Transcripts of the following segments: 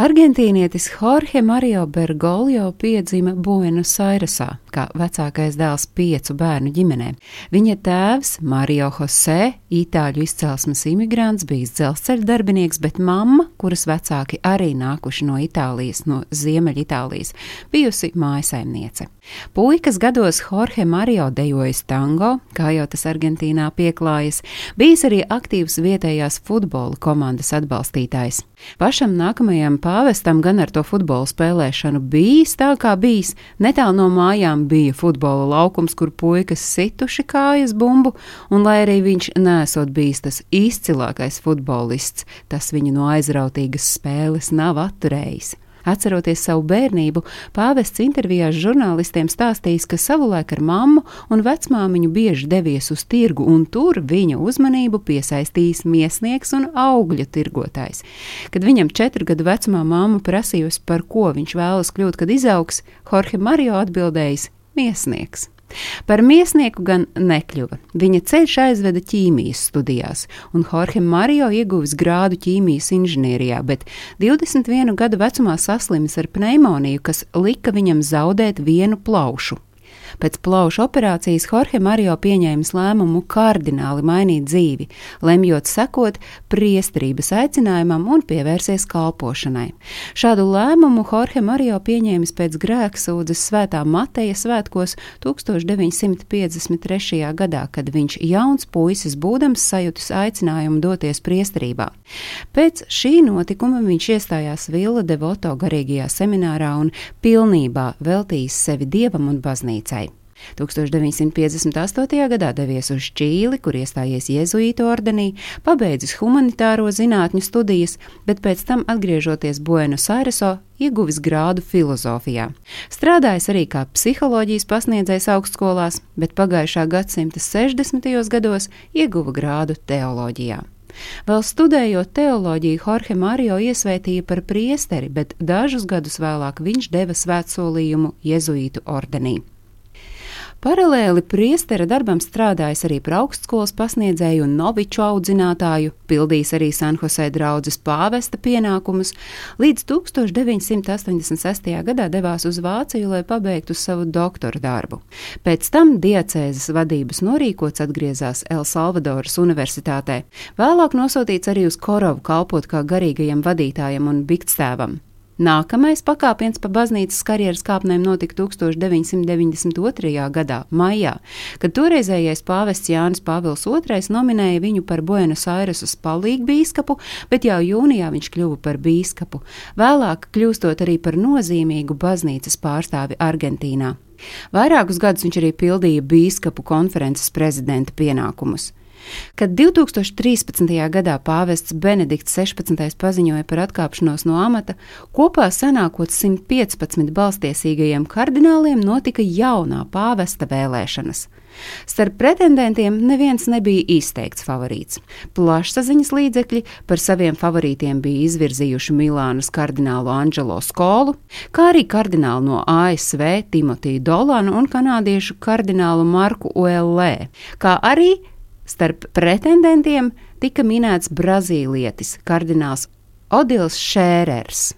Argentīnietis Jorge Mario Bergoglio piedzima Buenos Airesā, kā vecākais dēls piecu bērnu ģimenē. Viņa tēvs, Mario Jose, itāļu izcelsmes imigrants, bijis dzelzceļa darbinieks, bet mamma, kuras vecāki arī nākuši no Itālijas, no Ziemeļitālijas, bijusi mājasaimniece. Puikas gados Jorge Mario dejojis tango, kā jau tas Argentīnā pieklājas, bijis arī aktīvs vietējās futbola komandas atbalstītājs. Pašam nākamajam pāvestam gan ar to futbola spēlēšanu bijis tā, kā bijis. Netālu no mājām bija futbola laukums, kur puikas situši kājas bumbu, un lai arī viņš nesot bijis tas izcilākais futbolists, tas viņu no aizrautīgas spēles nav atturējis. Atceroties savu bērnību, pāvests intervijās žurnālistiem stāstījis, ka savulaik ar mammu un vecmāmiņu bieži devies uz tirgu, un tur viņa uzmanību piesaistījis miesnieks un augļu tirgotājs. Kad viņam četru gadu vecumā mamma prasījusi, par ko viņš vēlas kļūt, kad izaugs, Jorge Mario atbildējis: Miesnieks. Par miesnieku gan nekļuva. Viņa ceļš aizveda ķīmijas studijās, un Jorge Mario ieguvis grādu ķīmijas inženierijā, bet 21 gadu vecumā saslimis ar pneimoniju, kas lika viņam zaudēt vienu plaušu. Pēc plaušu operācijas Jorge Mario pieņēmis lēmumu kardināli mainīt dzīvi, lemjot sekot priesterības aicinājumam un pievērsies kalpošanai. Šādu lēmumu Jorge Mario pieņēmis pēc grēksūdzes svētā Mateja svētkos 1953. gadā, kad viņš jauns puisis būdams sajutis aicinājumu doties priesterībā. Pēc šī notikuma viņš iestājās Villa Devoto garīgajā seminārā un pilnībā veltījis sevi dievam un baznīcai. 1958. gadā devies uz Čīli, kur iestājies Jēzuītu ordenī, pabeidzis humanitāro zinātņu studijas, bet pēc tam atgriežoties Buenos Aireso, ieguvis grādu filozofijā. Strādājis arī kā psiholoģijas pasniedzējs augstskolās, bet pagājušā gadsimta 60. gados ieguva grādu teoloģijā. Vēl studējot teoloģiju, Jorge Mario iesvētīja par priesteri, bet dažus gadus vēlāk viņš deva svētsolījumu Jēzuītu ordenī. Paralēli priestera darbam strādājis arī par augstskolas pasniedzēju un noviču audzinātāju, pildījis arī Sanhosē draudzes pāvesta pienākumus, līdz 1986. gadā devās uz Vāciju, lai pabeigtu savu doktora darbu. Pēc tam diecēzes vadības norīkots atgriezās El Salvadoras Universitātē, vēlāk nosūtīts arī uz Korovu kalpot kā garīgajam vadītājam un biktstāvam. Nākamais pakāpiens pa baznīcas karjeras kāpnēm notika 1992. gadā, maijā, kad toreizējais pāvests Jānis Pāvils II nominēja viņu par Buenos Aireses palīgu bīskapu, bet jau jūnijā viņš kļuva par bīskapu, vēlāk kļūstot arī par nozīmīgu baznīcas pārstāvi Argentīnā. Vairākus gadus viņš arī pildīja bīskapu konferences prezidenta pienākumus. Kad 2013. gadā pāvests Benedikts 16. paziņoja par atkāpšanos no amata, kopā sanākot 115 balstiesīgajiem kardināliem notika jaunā pāvesta vēlēšanas. Starp pretendentiem neviens nebija izteikts favorīts. Plašsaziņas līdzekļi par saviem favorītiem bija izvirzījuši Milānas kardinālu Angelo Skolu, kā arī kardinālu no ASV Timotiju Dolanu un kanādiešu kardinālu Marku Uellē, kā arī Starp pretendentiem tika minēts brazīlietis, kardināls Odils Šērers.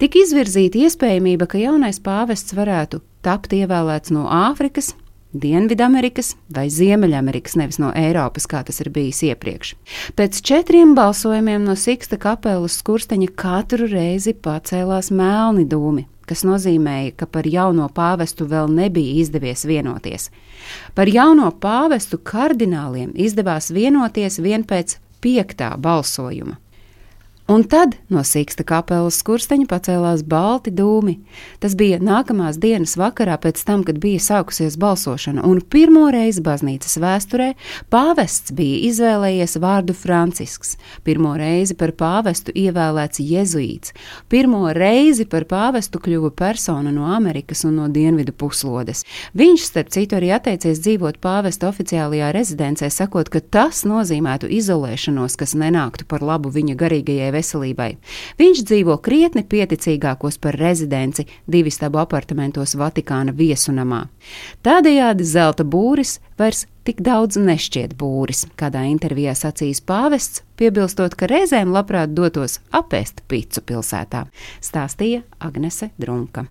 Tik izvirzīta iespējamība, ka jaunais pāvests varētu tapt ievēlēts no Āfrikas, Dienvidamerikas vai Ziemeļamerikas, nevis no Eiropas, kā tas ir bijis iepriekš. Pēc četriem balsojumiem no Siksta kapelas skursteņa katru reizi pacēlās melni dūmi kas nozīmēja, ka par jauno pāvestu vēl nebija izdevies vienoties. Par jauno pāvestu kardināliem izdevās vienoties vien pēc piektā balsojuma. Un tad no sīksta kapelas skursteņa pacēlās balti dūmi. Tas bija nākamās dienas vakarā pēc tam, kad bija sākusies balsošana, un pirmo reizi baznīcas vēsturē pāvests bija izvēlējies vārdu Francisks, pirmo reizi par pāvestu ievēlēts jezuīts, pirmo reizi par pāvestu kļuva persona no Amerikas un no Dienvidu puslodes. Viņš, starp citu, arī atteicies dzīvot pāvesta oficiālajā rezidencē, sakot, ka tas nozīmētu izolēšanos, kas nenāktu par labu viņa garīgajai veselībai. Viņš dzīvo krietni pieticīgākos par rezidenci divu stabu apartamentos Vatikāna viesunamā. Tādējādi zelta būris vairs tik daudz nešķiet būris, kādā intervijā sacījis pāvests, piebilstot, ka reizēm labprāt dotos apēst picu pilsētā, stāstīja Agnese Drunka.